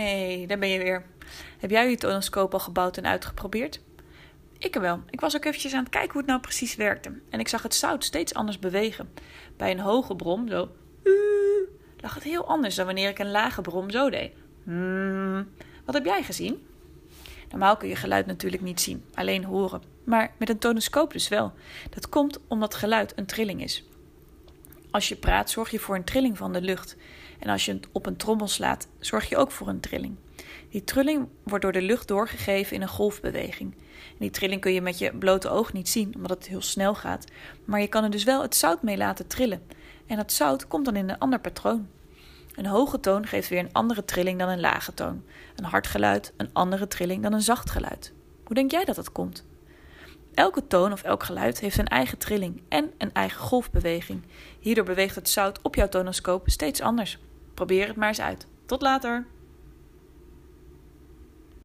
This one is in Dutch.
hey, daar ben je weer. Heb jij je tonoscoop al gebouwd en uitgeprobeerd? Ik wel. Ik was ook eventjes aan het kijken hoe het nou precies werkte. En ik zag het zout steeds anders bewegen. Bij een hoge brom, zo, lag het heel anders dan wanneer ik een lage brom zo deed. Hmm, wat heb jij gezien? Normaal kun je geluid natuurlijk niet zien, alleen horen. Maar met een tonoscoop dus wel. Dat komt omdat geluid een trilling is. Als je praat, zorg je voor een trilling van de lucht. En als je op een trommel slaat, zorg je ook voor een trilling. Die trilling wordt door de lucht doorgegeven in een golfbeweging. Die trilling kun je met je blote oog niet zien, omdat het heel snel gaat. Maar je kan er dus wel het zout mee laten trillen. En dat zout komt dan in een ander patroon. Een hoge toon geeft weer een andere trilling dan een lage toon. Een hard geluid een andere trilling dan een zacht geluid. Hoe denk jij dat dat komt? Elke toon of elk geluid heeft een eigen trilling en een eigen golfbeweging. Hierdoor beweegt het zout op jouw tonoscoop steeds anders. Probeer het maar eens uit. Tot later!